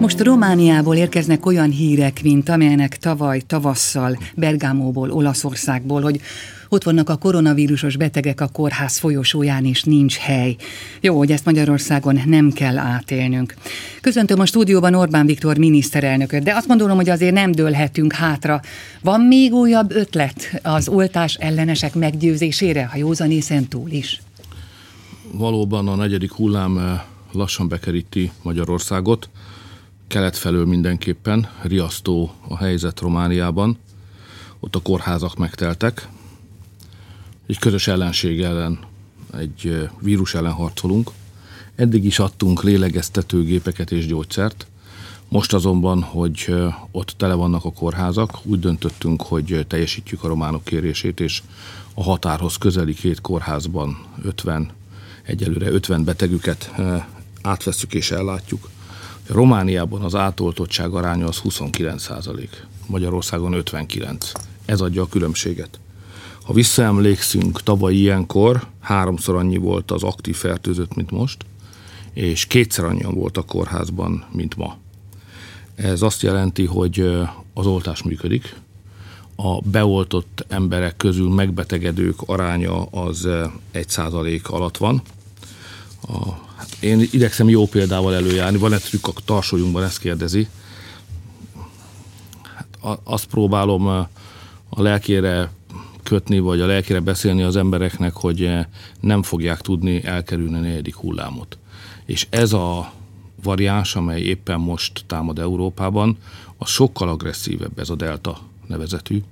Most Romániából érkeznek olyan hírek, mint amilyenek tavaly tavasszal Bergámóból, Olaszországból, hogy ott vannak a koronavírusos betegek a kórház folyosóján, és nincs hely. Jó, hogy ezt Magyarországon nem kell átélnünk. Köszöntöm a stúdióban Orbán Viktor miniszterelnököt, de azt gondolom, hogy azért nem dőlhetünk hátra. Van még újabb ötlet az oltás ellenesek meggyőzésére, ha józanészen túl is? Valóban a negyedik hullám eh, lassan bekeríti Magyarországot kelet felől mindenképpen, riasztó a helyzet Romániában. Ott a kórházak megteltek. Egy közös ellenség ellen, egy vírus ellen harcolunk. Eddig is adtunk lélegeztetőgépeket és gyógyszert. Most azonban, hogy ott tele vannak a kórházak, úgy döntöttünk, hogy teljesítjük a románok kérését, és a határhoz közeli két kórházban 50, egyelőre 50 betegüket átveszük és ellátjuk. Romániában az átoltottság aránya az 29 százalék, Magyarországon 59. Ez adja a különbséget. Ha visszaemlékszünk, tavaly ilyenkor háromszor annyi volt az aktív fertőzött, mint most, és kétszer annyian volt a kórházban, mint ma. Ez azt jelenti, hogy az oltás működik, a beoltott emberek közül megbetegedők aránya az 1 százalék alatt van. A én igyekszem jó példával előjárni. Van egy trükk a tarsolyunkban, ezt kérdezi. Hát azt próbálom a lelkére kötni, vagy a lelkére beszélni az embereknek, hogy nem fogják tudni elkerülni a negyedik hullámot. És ez a variáns, amely éppen most támad Európában, az sokkal agresszívebb ez a delta nevezetű,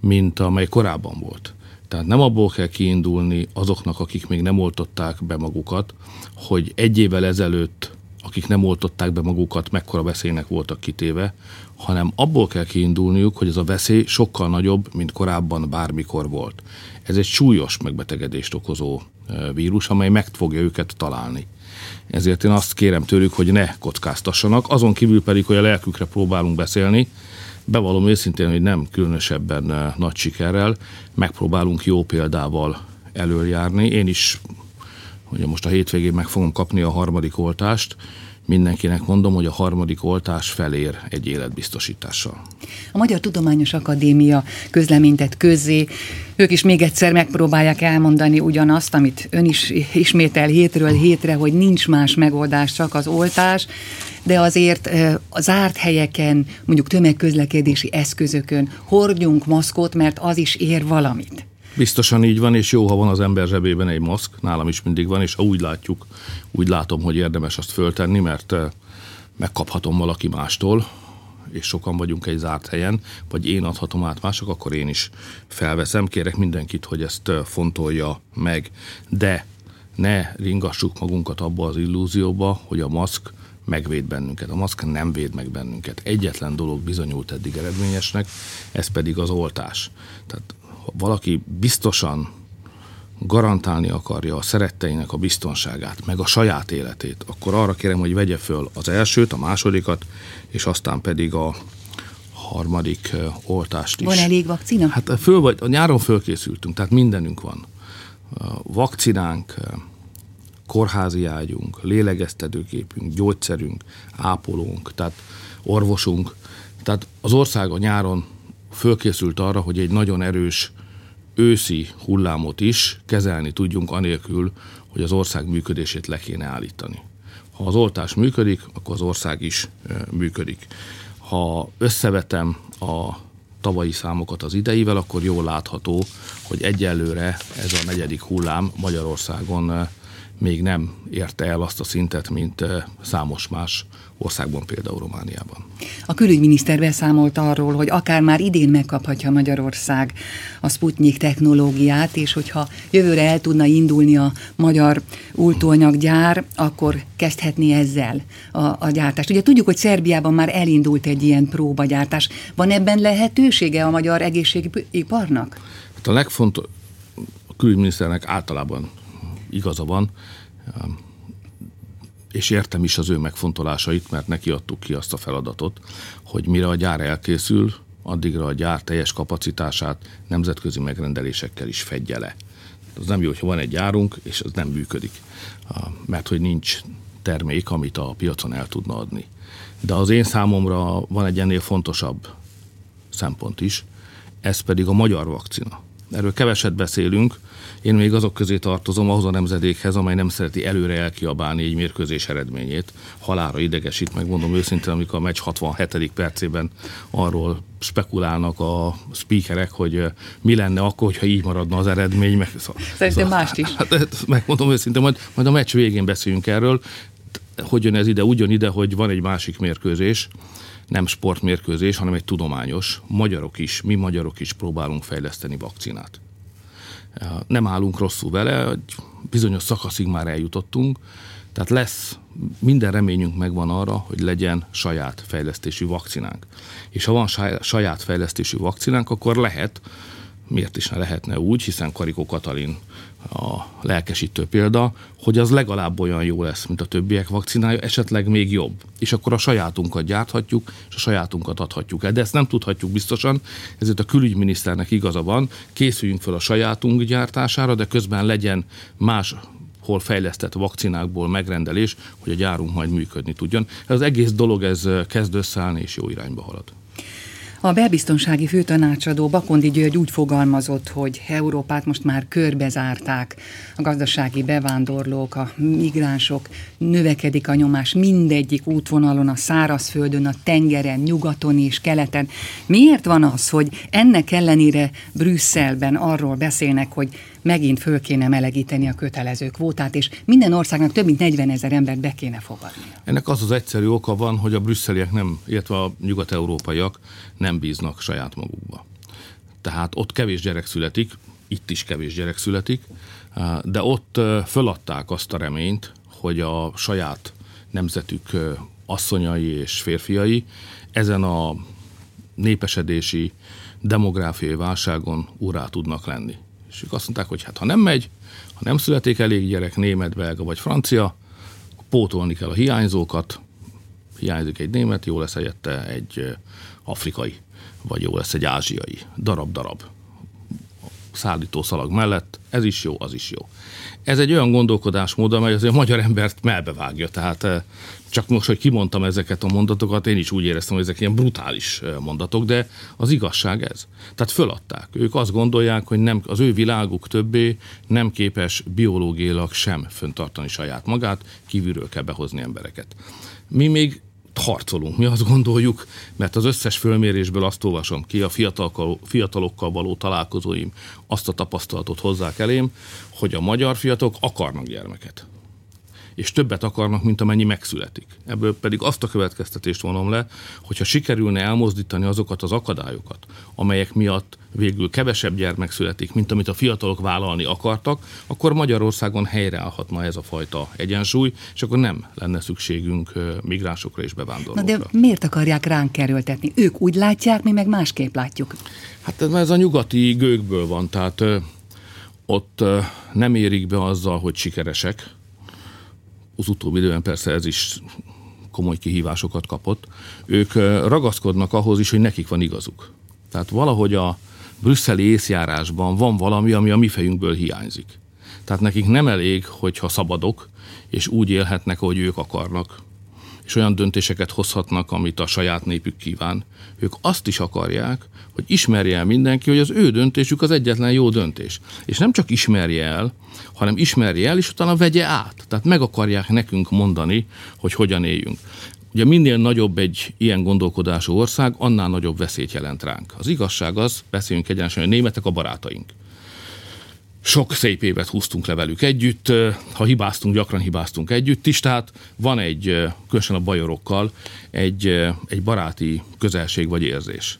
mint amely korábban volt. Tehát nem abból kell kiindulni azoknak, akik még nem oltották be magukat, hogy egy évvel ezelőtt, akik nem oltották be magukat, mekkora veszélynek voltak kitéve, hanem abból kell kiindulniuk, hogy ez a veszély sokkal nagyobb, mint korábban bármikor volt. Ez egy súlyos megbetegedést okozó vírus, amely meg fogja őket találni. Ezért én azt kérem tőlük, hogy ne kockáztassanak, azon kívül pedig, hogy a lelkükre próbálunk beszélni, Bevallom őszintén, hogy nem különösebben nagy sikerrel, megpróbálunk jó példával előjárni. Én is, hogy most a hétvégén meg fogom kapni a harmadik oltást, mindenkinek mondom, hogy a harmadik oltás felér egy életbiztosítással. A Magyar Tudományos Akadémia közleménytett közzé, ők is még egyszer megpróbálják elmondani ugyanazt, amit ön is ismétel hétről hétre, hogy nincs más megoldás, csak az oltás, de azért az árt helyeken, mondjuk tömegközlekedési eszközökön hordjunk maszkot, mert az is ér valamit. Biztosan így van, és jó, ha van az ember zsebében egy maszk, nálam is mindig van, és ha úgy látjuk, úgy látom, hogy érdemes azt föltenni, mert eh, megkaphatom valaki mástól, és sokan vagyunk egy zárt helyen, vagy én adhatom át mások, akkor én is felveszem. Kérek mindenkit, hogy ezt eh, fontolja meg, de ne ringassuk magunkat abba az illúzióba, hogy a maszk megvéd bennünket. A maszk nem véd meg bennünket. Egyetlen dolog bizonyult eddig eredményesnek, ez pedig az oltás. Tehát valaki biztosan garantálni akarja a szeretteinek a biztonságát, meg a saját életét, akkor arra kérem, hogy vegye föl az elsőt, a másodikat, és aztán pedig a harmadik oltást is. Van elég vakcina? Hát föl vagy, a nyáron fölkészültünk, tehát mindenünk van. Vakcinánk, kórházi ágyunk, lélegeztetőképünk, gyógyszerünk, ápolónk, tehát orvosunk. Tehát az ország a nyáron fölkészült arra, hogy egy nagyon erős őszi hullámot is kezelni tudjunk anélkül, hogy az ország működését le kéne állítani. Ha az oltás működik, akkor az ország is működik. Ha összevetem a tavalyi számokat az ideivel, akkor jól látható, hogy egyelőre ez a negyedik hullám Magyarországon még nem érte el azt a szintet, mint számos más országban, például Romániában. A külügyminiszter beszámolt arról, hogy akár már idén megkaphatja Magyarország a Sputnik technológiát, és hogyha jövőre el tudna indulni a magyar ultóanyaggyár, akkor kezdhetné ezzel a, a gyártást. Ugye tudjuk, hogy Szerbiában már elindult egy ilyen próbagyártás. Van ebben lehetősége a magyar egészségiparnak? Hát a legfontosabb, a külügyminiszternek általában igaza van, és értem is az ő megfontolásait, mert neki adtuk ki azt a feladatot, hogy mire a gyár elkészül, addigra a gyár teljes kapacitását nemzetközi megrendelésekkel is fedje le. Az nem jó, hogyha van egy gyárunk, és az nem működik, mert hogy nincs termék, amit a piacon el tudna adni. De az én számomra van egy ennél fontosabb szempont is, ez pedig a magyar vakcina. Erről keveset beszélünk, én még azok közé tartozom, ahhoz a nemzedékhez, amely nem szereti előre elkiabálni egy mérkőzés eredményét. Halára idegesít, megmondom őszintén, amikor a meccs 67. percében arról spekulálnak a speakerek, hogy mi lenne akkor, hogyha így maradna az eredmény. Meg, Szerintem mást is. Hát, hát, megmondom őszintén, majd, majd a meccs végén beszéljünk erről. Hogy jön ez ide? Úgy jön ide, hogy van egy másik mérkőzés, nem sportmérkőzés, hanem egy tudományos. Magyarok is, mi magyarok is próbálunk fejleszteni vakcinát. Nem állunk rosszul vele, bizonyos szakaszig már eljutottunk, tehát lesz, minden reményünk megvan arra, hogy legyen saját fejlesztésű vakcinánk. És ha van saját fejlesztésű vakcinánk, akkor lehet, miért is ne lehetne úgy, hiszen Karikó Katalin a lelkesítő példa, hogy az legalább olyan jó lesz, mint a többiek vakcinája, esetleg még jobb. És akkor a sajátunkat gyárthatjuk, és a sajátunkat adhatjuk el. De ezt nem tudhatjuk biztosan, ezért a külügyminiszternek igaza van, készüljünk fel a sajátunk gyártására, de közben legyen más hol fejlesztett vakcinákból megrendelés, hogy a gyárunk majd működni tudjon. Ez az egész dolog ez kezd összeállni, és jó irányba halad. A belbiztonsági főtanácsadó Bakondi György úgy fogalmazott, hogy Európát most már körbezárták. A gazdasági bevándorlók, a migránsok, növekedik a nyomás mindegyik útvonalon, a szárazföldön, a tengeren, nyugaton és keleten. Miért van az, hogy ennek ellenére Brüsszelben arról beszélnek, hogy megint föl kéne melegíteni a kötelező kvótát, és minden országnak több mint 40 ezer embert be kéne fogadni. Ennek az az egyszerű oka van, hogy a brüsszeliek nem, illetve a nyugat-európaiak nem bíznak saját magukba. Tehát ott kevés gyerek születik, itt is kevés gyerek születik, de ott föladták azt a reményt, hogy a saját nemzetük asszonyai és férfiai ezen a népesedési, demográfiai válságon urá tudnak lenni. És ők azt mondták, hogy hát ha nem megy, ha nem születik elég gyerek, német, belga vagy francia, pótolni kell a hiányzókat, hiányzik egy német, jó lesz helyette egy afrikai, vagy jó lesz egy ázsiai, darab-darab szállító szalag mellett, ez is jó, az is jó. Ez egy olyan gondolkodásmód, amely azért a magyar embert melbevágja, tehát csak most, hogy kimondtam ezeket a mondatokat, én is úgy éreztem, hogy ezek ilyen brutális mondatok, de az igazság ez. Tehát föladták. Ők azt gondolják, hogy nem, az ő világuk többé nem képes biológiailag sem föntartani saját magát, kívülről kell behozni embereket. Mi még harcolunk. Mi azt gondoljuk, mert az összes fölmérésből azt olvasom ki, a fiatalokkal, való találkozóim azt a tapasztalatot hozzák elém, hogy a magyar fiatalok akarnak gyermeket és többet akarnak, mint amennyi megszületik. Ebből pedig azt a következtetést vonom le, hogyha sikerülne elmozdítani azokat az akadályokat, amelyek miatt végül kevesebb gyermek születik, mint amit a fiatalok vállalni akartak, akkor Magyarországon helyreállhatna ez a fajta egyensúly, és akkor nem lenne szükségünk migránsokra és bevándorlókra. Na de miért akarják ránk erőltetni? Ők úgy látják, mi meg másképp látjuk. Hát ez a nyugati gőkből van, tehát ott nem érik be azzal, hogy sikeresek, az utóbbi időben persze ez is komoly kihívásokat kapott, ők ragaszkodnak ahhoz is, hogy nekik van igazuk. Tehát valahogy a brüsszeli észjárásban van valami, ami a mi fejünkből hiányzik. Tehát nekik nem elég, hogyha szabadok, és úgy élhetnek, ahogy ők akarnak, és olyan döntéseket hozhatnak, amit a saját népük kíván. Ők azt is akarják, hogy ismerje el mindenki, hogy az ő döntésük az egyetlen jó döntés. És nem csak ismerje el, hanem ismerje el, és utána vegye át. Tehát meg akarják nekünk mondani, hogy hogyan éljünk. Ugye minél nagyobb egy ilyen gondolkodású ország, annál nagyobb veszélyt jelent ránk. Az igazság az, beszéljünk egyenesen, hogy a németek a barátaink. Sok szép évet húztunk le velük együtt, ha hibáztunk, gyakran hibáztunk együtt is, tehát van egy, különösen a bajorokkal, egy, egy baráti közelség vagy érzés.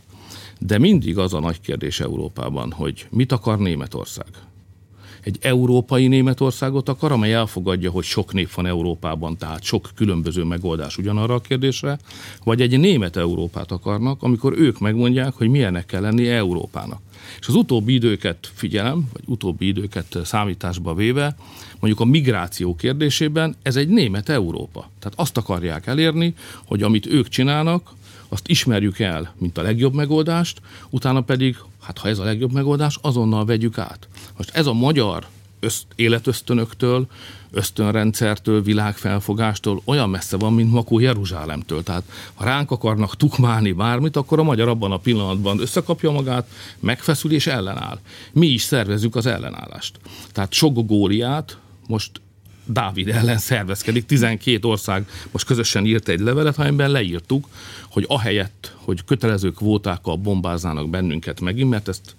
De mindig az a nagy kérdés Európában, hogy mit akar Németország? Egy európai Németországot akar, amely elfogadja, hogy sok nép van Európában, tehát sok különböző megoldás ugyanarra a kérdésre, vagy egy német Európát akarnak, amikor ők megmondják, hogy milyenek kell lenni Európának. És az utóbbi időket figyelem, vagy utóbbi időket számításba véve, mondjuk a migráció kérdésében ez egy német Európa. Tehát azt akarják elérni, hogy amit ők csinálnak, azt ismerjük el, mint a legjobb megoldást, utána pedig, hát ha ez a legjobb megoldás, azonnal vegyük át. Most ez a magyar öszt, életösztönöktől, ösztönrendszertől, világfelfogástól olyan messze van, mint Makó Jeruzsálemtől. Tehát ha ránk akarnak tukmálni bármit, akkor a magyar abban a pillanatban összekapja magát, megfeszül és ellenáll. Mi is szervezzük az ellenállást. Tehát sok góliát most Dávid ellen szervezkedik. 12 ország most közösen írt egy levelet, amiben leírtuk, hogy ahelyett, hogy kötelező kvótákkal bombáznának bennünket megint, mert ezt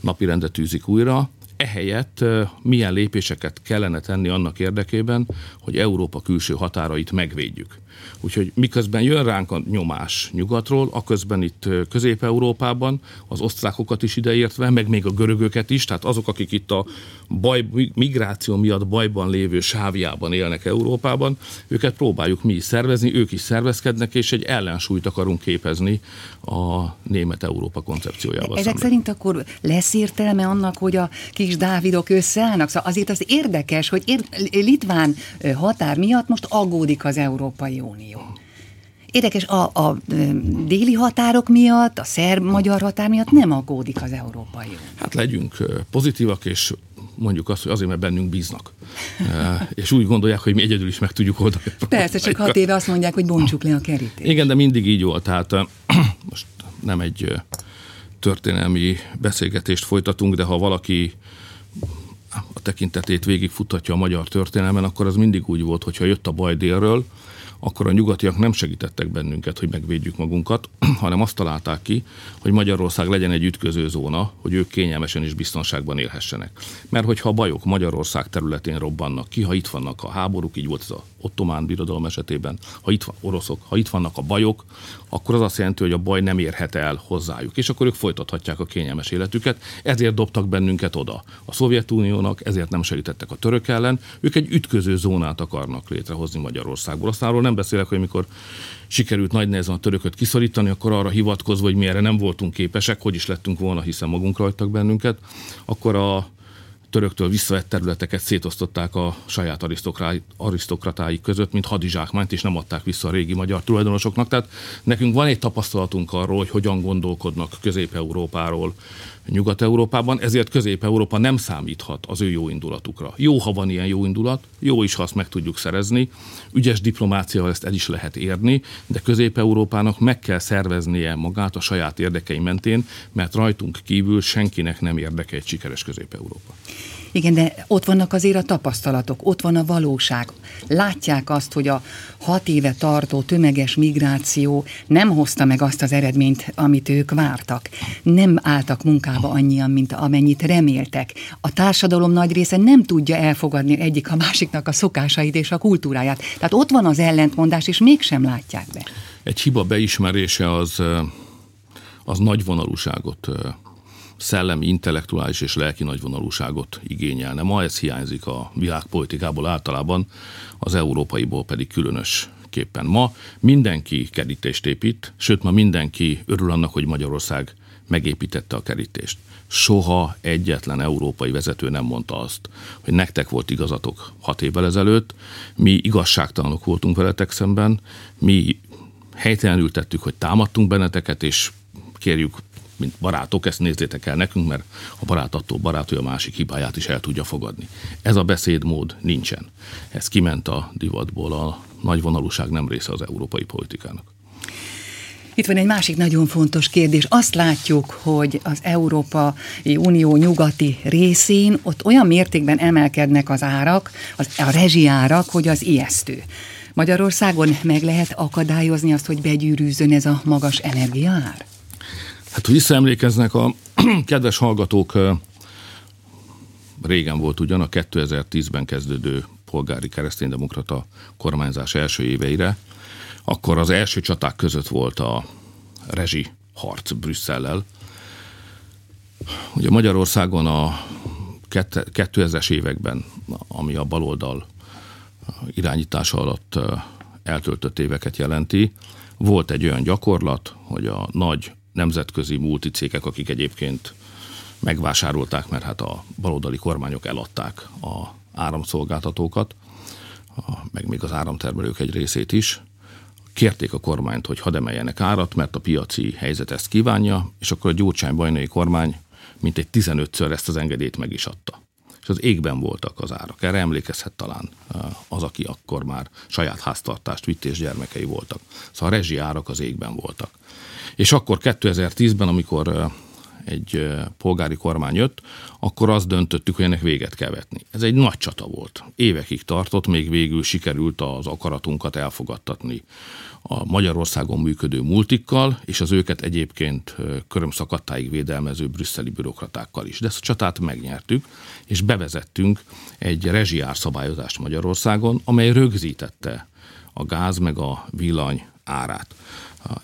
napirendre tűzik újra, ehelyett milyen lépéseket kellene tenni annak érdekében, hogy Európa külső határait megvédjük. Úgyhogy miközben jön ránk a nyomás nyugatról, aközben itt Közép-Európában, az osztrákokat is ideértve, meg még a görögöket is, tehát azok, akik itt a baj, migráció miatt bajban lévő sávjában élnek Európában, őket próbáljuk mi is szervezni, ők is szervezkednek, és egy ellensúlyt akarunk képezni a német Európa koncepciójával. Ezek szemben. szerint akkor lesz értelme annak, hogy a kis Dávidok összeállnak? Szóval azért az érdekes, hogy ér- Litván határ miatt most aggódik az Európai Unió. Érdekes, a, a déli határok miatt, a szerb-magyar határ miatt nem aggódik az Európai Unió. Hát legyünk pozitívak, és mondjuk azt, hogy azért, mert bennünk bíznak. és úgy gondolják, hogy mi egyedül is meg tudjuk oldani. Persze, csak hat éve azt mondják, hogy bontsuk le a kerítést. Igen, de mindig így volt. Tehát most nem egy történelmi beszélgetést folytatunk, de ha valaki a tekintetét végigfutatja a magyar történelmen, akkor az mindig úgy volt, hogyha jött a baj délről, akkor a nyugatiak nem segítettek bennünket, hogy megvédjük magunkat, hanem azt találták ki, hogy Magyarország legyen egy ütköző zóna, hogy ők kényelmesen és biztonságban élhessenek. Mert hogyha a bajok Magyarország területén robbannak ki, ha itt vannak a háborúk, így volt ez a ottomán birodalom esetében, ha itt van oroszok, ha itt vannak a bajok, akkor az azt jelenti, hogy a baj nem érhet el hozzájuk, és akkor ők folytathatják a kényelmes életüket. Ezért dobtak bennünket oda. A Szovjetuniónak ezért nem segítettek a török ellen, ők egy ütköző zónát akarnak létrehozni Magyarországból. Aztán nem beszélek, hogy mikor sikerült nagy nehezen a törököt kiszorítani, akkor arra hivatkozva, hogy mi erre nem voltunk képesek, hogy is lettünk volna, hiszen magunk rajtak bennünket, akkor a töröktől visszavett területeket szétosztották a saját arisztokratáik között, mint hadizsákmányt, és nem adták vissza a régi magyar tulajdonosoknak. Tehát nekünk van egy tapasztalatunk arról, hogy hogyan gondolkodnak Közép-Európáról, Nyugat-Európában, ezért Közép-Európa nem számíthat az ő jó indulatukra. Jó, ha van ilyen jó indulat, jó is, ha azt meg tudjuk szerezni, ügyes diplomáciával ezt el is lehet érni, de Közép-Európának meg kell szerveznie magát a saját érdekei mentén, mert rajtunk kívül senkinek nem érdeke egy sikeres Közép-Európa. Igen, de ott vannak azért a tapasztalatok, ott van a valóság. Látják azt, hogy a hat éve tartó tömeges migráció nem hozta meg azt az eredményt, amit ők vártak. Nem álltak munkába annyian, mint amennyit reméltek. A társadalom nagy része nem tudja elfogadni egyik a másiknak a szokásait és a kultúráját. Tehát ott van az ellentmondás, és mégsem látják be. Egy hiba beismerése az, az nagy vonalúságot szellemi, intellektuális és lelki nagyvonalúságot igényelne. Ma ez hiányzik a világpolitikából általában, az európaiból pedig különösképpen. Ma mindenki kerítést épít, sőt ma mindenki örül annak, hogy Magyarország megépítette a kerítést. Soha egyetlen európai vezető nem mondta azt, hogy nektek volt igazatok hat évvel ezelőtt, mi igazságtalanok voltunk veletek szemben, mi helytelenül tettük, hogy támadtunk benneteket, és kérjük mint barátok, ezt nézzétek el nekünk, mert a barát attól barát, hogy a másik hibáját is el tudja fogadni. Ez a beszédmód nincsen. Ez kiment a divatból, a nagy vonalúság nem része az európai politikának. Itt van egy másik nagyon fontos kérdés. Azt látjuk, hogy az Európai Unió nyugati részén ott olyan mértékben emelkednek az árak, az, a rezsiárak, hogy az ijesztő. Magyarországon meg lehet akadályozni azt, hogy begyűrűzön ez a magas energiaár? Hát, hogy visszaemlékeznek a kedves hallgatók, régen volt ugyan a 2010-ben kezdődő polgári kereszténydemokrata kormányzás első éveire, akkor az első csaták között volt a rezsi harc Brüsszellel. Ugye Magyarországon a 2000-es években, ami a baloldal irányítása alatt eltöltött éveket jelenti, volt egy olyan gyakorlat, hogy a nagy nemzetközi multicégek, akik egyébként megvásárolták, mert hát a baloldali kormányok eladták a áramszolgáltatókat, meg még az áramtermelők egy részét is, kérték a kormányt, hogy hadd emeljenek árat, mert a piaci helyzet ezt kívánja, és akkor a Gyurcsány bajnai kormány mintegy 15-ször ezt az engedélyt meg is adta. és az égben voltak az árak. Erre emlékezhet talán az, aki akkor már saját háztartást vitt és gyermekei voltak. Szóval a rezsi árak az égben voltak. És akkor 2010-ben, amikor egy polgári kormány jött, akkor azt döntöttük, hogy ennek véget kell vetni. Ez egy nagy csata volt. Évekig tartott, még végül sikerült az akaratunkat elfogadtatni a Magyarországon működő multikkal, és az őket egyébként körömszakadtáig védelmező brüsszeli bürokratákkal is. De ezt a csatát megnyertük, és bevezettünk egy rezsiár szabályozást Magyarországon, amely rögzítette a gáz meg a villany árát.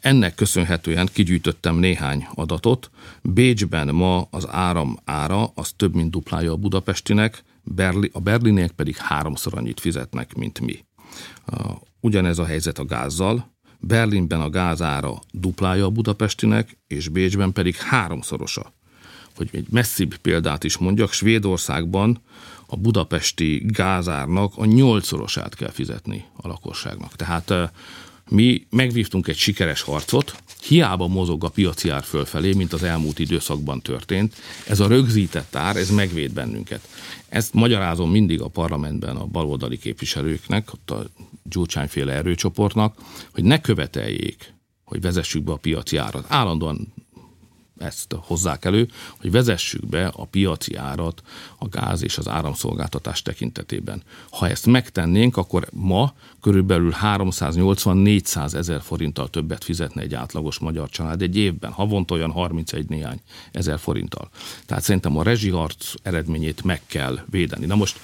Ennek köszönhetően kigyűjtöttem néhány adatot. Bécsben ma az áram ára az több mint duplája a budapestinek, Berli, a berliniek pedig háromszor annyit fizetnek, mint mi. Ugyanez a helyzet a gázzal. Berlinben a gáz ára duplája a budapestinek, és Bécsben pedig háromszorosa. Hogy egy messzibb példát is mondjak, Svédországban a budapesti gázárnak a nyolcszorosát kell fizetni a lakosságnak. Tehát mi megvívtunk egy sikeres harcot, hiába mozog a piaci ár fölfelé, mint az elmúlt időszakban történt. Ez a rögzített ár, ez megvéd bennünket. Ezt magyarázom mindig a parlamentben a baloldali képviselőknek, ott a Gyurcsányféle erőcsoportnak, hogy ne követeljék, hogy vezessük be a piaci árat. Állandóan ezt hozzák elő, hogy vezessük be a piaci árat a gáz és az áramszolgáltatás tekintetében. Ha ezt megtennénk, akkor ma körülbelül 380-400 ezer forinttal többet fizetne egy átlagos magyar család egy évben, havonta olyan 31 néhány ezer forinttal. Tehát szerintem a rezsiharc eredményét meg kell védeni. Na most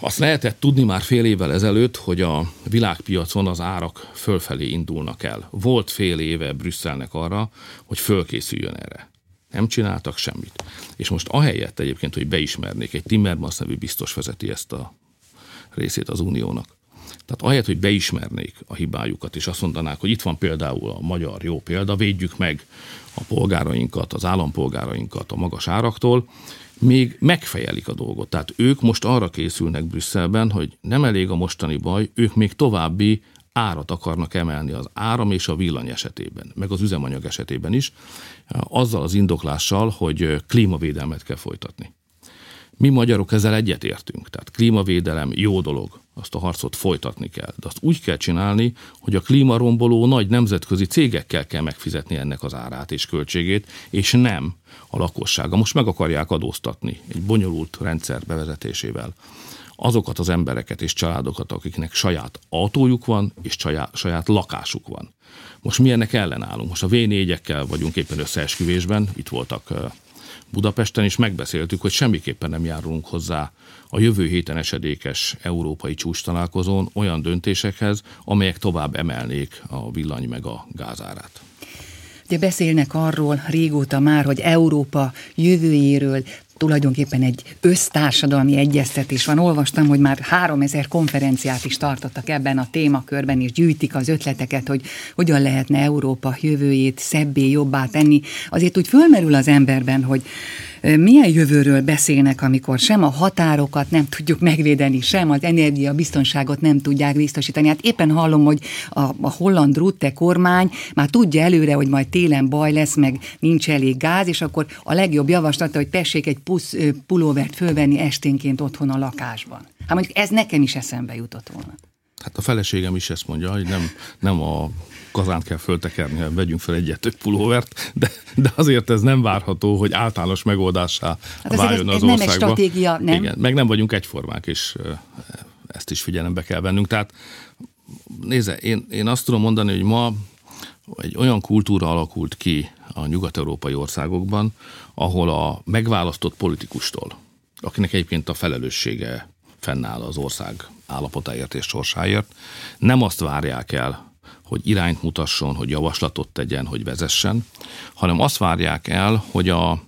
azt lehetett tudni már fél évvel ezelőtt, hogy a világpiacon az árak fölfelé indulnak el. Volt fél éve Brüsszelnek arra, hogy fölkészüljön erre. Nem csináltak semmit. És most ahelyett egyébként, hogy beismernék, egy Timmermans nevű biztos vezeti ezt a részét az uniónak. Tehát ahelyett, hogy beismernék a hibájukat, és azt mondanák, hogy itt van például a magyar jó példa, védjük meg a polgárainkat, az állampolgárainkat a magas áraktól, még megfejelik a dolgot. Tehát ők most arra készülnek Brüsszelben, hogy nem elég a mostani baj, ők még további árat akarnak emelni az áram és a villany esetében, meg az üzemanyag esetében is, azzal az indoklással, hogy klímavédelmet kell folytatni. Mi magyarok ezzel egyetértünk, tehát klímavédelem jó dolog, azt a harcot folytatni kell. De azt úgy kell csinálni, hogy a klímaromboló nagy nemzetközi cégekkel kell megfizetni ennek az árát és költségét, és nem a lakossága. Most meg akarják adóztatni egy bonyolult rendszer bevezetésével azokat az embereket és családokat, akiknek saját autójuk van, és saját, saját lakásuk van. Most mi ennek ellenállunk? Most a V4-ekkel vagyunk éppen összeesküvésben, itt voltak Budapesten, és megbeszéltük, hogy semmiképpen nem járulunk hozzá a jövő héten esedékes európai csúcs találkozón olyan döntésekhez, amelyek tovább emelnék a villany meg a gázárát. Ugye beszélnek arról régóta már, hogy Európa jövőjéről tulajdonképpen egy össztársadalmi egyeztetés van. Olvastam, hogy már 3000 konferenciát is tartottak ebben a témakörben, és gyűjtik az ötleteket, hogy hogyan lehetne Európa jövőjét szebbé, jobbá tenni. Azért úgy fölmerül az emberben, hogy milyen jövőről beszélnek, amikor sem a határokat nem tudjuk megvédeni, sem az energiabiztonságot nem tudják biztosítani. Hát éppen hallom, hogy a, a holland Rutte kormány már tudja előre, hogy majd télen baj lesz, meg nincs elég gáz, és akkor a legjobb javaslata, hogy tessék egy pusz, pulóvert fölvenni esténként otthon a lakásban. Hát mondjuk ez nekem is eszembe jutott volna. Hát a feleségem is ezt mondja, hogy nem, nem a kazánt kell föltekerni, vegyünk fel egyet több pulóvert, de, de azért ez nem várható, hogy általános megoldásá hát váljon ez, ez az országba. nem egy stratégia, nem? Igen, meg nem vagyunk egyformák, és ezt is figyelembe kell vennünk. Tehát nézze, én, én azt tudom mondani, hogy ma egy olyan kultúra alakult ki a nyugat-európai országokban, ahol a megválasztott politikustól, akinek egyébként a felelőssége fennáll az ország állapotáért és sorsáért, nem azt várják el hogy irányt mutasson, hogy javaslatot tegyen, hogy vezessen, hanem azt várják el, hogy a,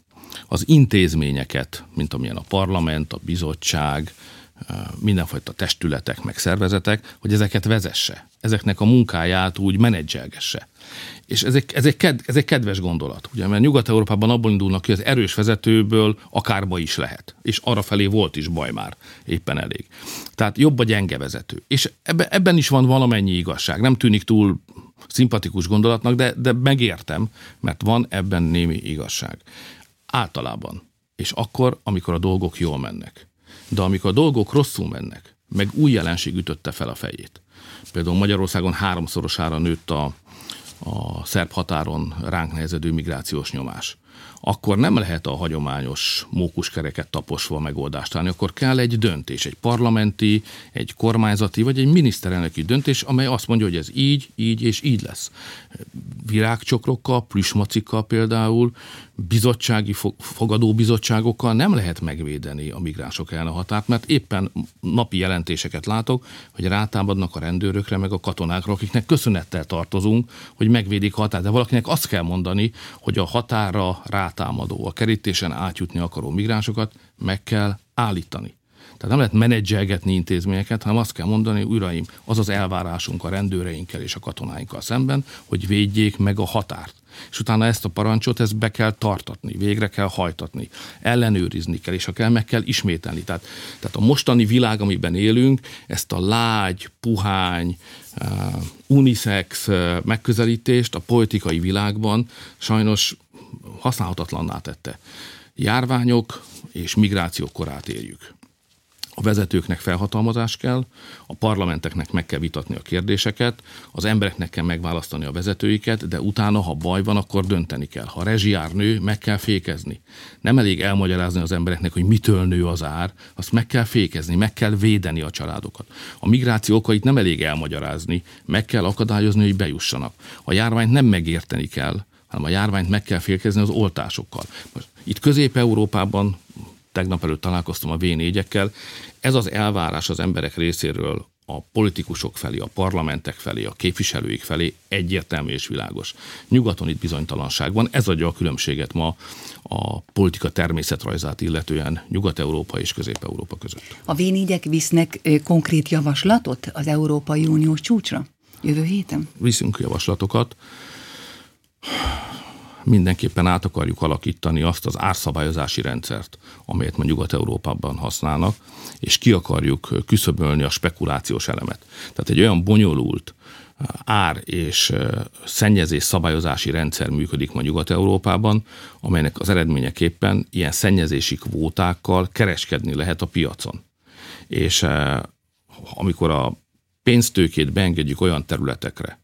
az intézményeket, mint amilyen a parlament, a bizottság, mindenfajta testületek, meg szervezetek, hogy ezeket vezesse, ezeknek a munkáját úgy menedzselgesse. És ez egy, ez, egy ked, ez egy kedves gondolat, ugye, mert Nyugat-Európában abból indulnak ki, az erős vezetőből akár baj is lehet. És arra felé volt is baj már, éppen elég. Tehát jobb a gyenge vezető. És ebbe, ebben is van valamennyi igazság. Nem tűnik túl szimpatikus gondolatnak, de, de megértem, mert van ebben némi igazság. Általában. És akkor, amikor a dolgok jól mennek. De amikor a dolgok rosszul mennek, meg új jelenség ütötte fel a fejét. Például Magyarországon háromszorosára nőtt a, a szerb határon ránk nehezedő migrációs nyomás akkor nem lehet a hagyományos mókuskereket taposva megoldást állni, akkor kell egy döntés, egy parlamenti, egy kormányzati vagy egy miniszterelnöki döntés, amely azt mondja, hogy ez így, így és így lesz. Virágcsokrokkal, plüsmacikkal például, bizottsági fogadóbizottságokkal nem lehet megvédeni a migránsok ellen a határt, mert éppen napi jelentéseket látok, hogy rátámadnak a rendőrökre, meg a katonákra, akiknek köszönettel tartozunk, hogy megvédik a határt. De valakinek azt kell mondani, hogy a határa rátámadó, a kerítésen átjutni akaró migránsokat meg kell állítani. Tehát nem lehet menedzselgetni intézményeket, hanem azt kell mondani, uraim, az az elvárásunk a rendőreinkkel és a katonáinkkal szemben, hogy védjék meg a határt. És utána ezt a parancsot, ezt be kell tartatni, végre kell hajtatni, ellenőrizni kell, és ha kell, meg kell ismételni. Tehát, tehát a mostani világ, amiben élünk, ezt a lágy, puhány, uh, unisex uh, megközelítést a politikai világban sajnos használhatatlanná tette. Járványok és migráció korát éljük. A vezetőknek felhatalmazás kell, a parlamenteknek meg kell vitatni a kérdéseket, az embereknek kell megválasztani a vezetőiket, de utána, ha baj van, akkor dönteni kell. Ha rezsiár nő, meg kell fékezni. Nem elég elmagyarázni az embereknek, hogy mitől nő az ár, azt meg kell fékezni, meg kell védeni a családokat. A migráció okait nem elég elmagyarázni, meg kell akadályozni, hogy bejussanak. A járványt nem megérteni kell, hanem a járványt meg kell fékezni az oltásokkal. Most itt Közép-Európában tegnap előtt találkoztam a v Ez az elvárás az emberek részéről a politikusok felé, a parlamentek felé, a képviselőik felé egyértelmű és világos. Nyugaton itt bizonytalanság van, ez adja a különbséget ma a politika természetrajzát illetően Nyugat-Európa és Közép-Európa között. A v visznek konkrét javaslatot az Európai Uniós csúcsra jövő héten? Viszünk javaslatokat mindenképpen át akarjuk alakítani azt az árszabályozási rendszert, amelyet ma Nyugat-Európában használnak, és ki akarjuk küszöbölni a spekulációs elemet. Tehát egy olyan bonyolult ár és szennyezés szabályozási rendszer működik ma Nyugat-Európában, amelynek az eredményeképpen ilyen szennyezési kvótákkal kereskedni lehet a piacon. És amikor a pénztőkét beengedjük olyan területekre,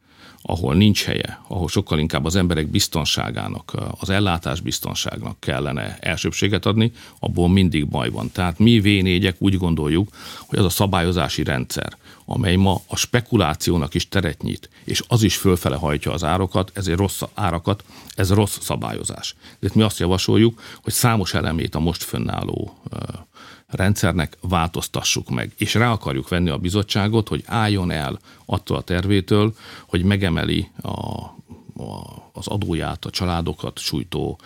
ahol nincs helye, ahol sokkal inkább az emberek biztonságának, az ellátás biztonságnak kellene elsőbséget adni, abból mindig baj van. Tehát mi v úgy gondoljuk, hogy az a szabályozási rendszer, amely ma a spekulációnak is teret nyit, és az is fölfele hajtja az árokat, ezért rossz árakat, ez rossz szabályozás. De mi azt javasoljuk, hogy számos elemét a most fönnálló rendszernek változtassuk meg. És rá akarjuk venni a bizottságot, hogy álljon el attól a tervétől, hogy megemeli a, a, az adóját a családokat sújtó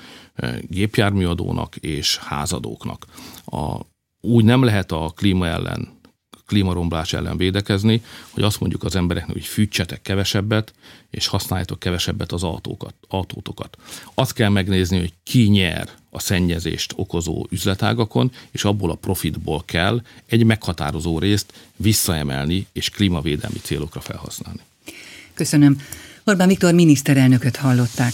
gépjárműadónak és házadóknak. A, úgy nem lehet a klíma ellen klímaromblás ellen védekezni, hogy azt mondjuk az embereknek, hogy fűtsetek kevesebbet, és használjátok kevesebbet az autókat, autótokat. Azt kell megnézni, hogy ki nyer a szennyezést okozó üzletágakon, és abból a profitból kell egy meghatározó részt visszaemelni és klímavédelmi célokra felhasználni. Köszönöm. Orbán Viktor miniszterelnököt hallották.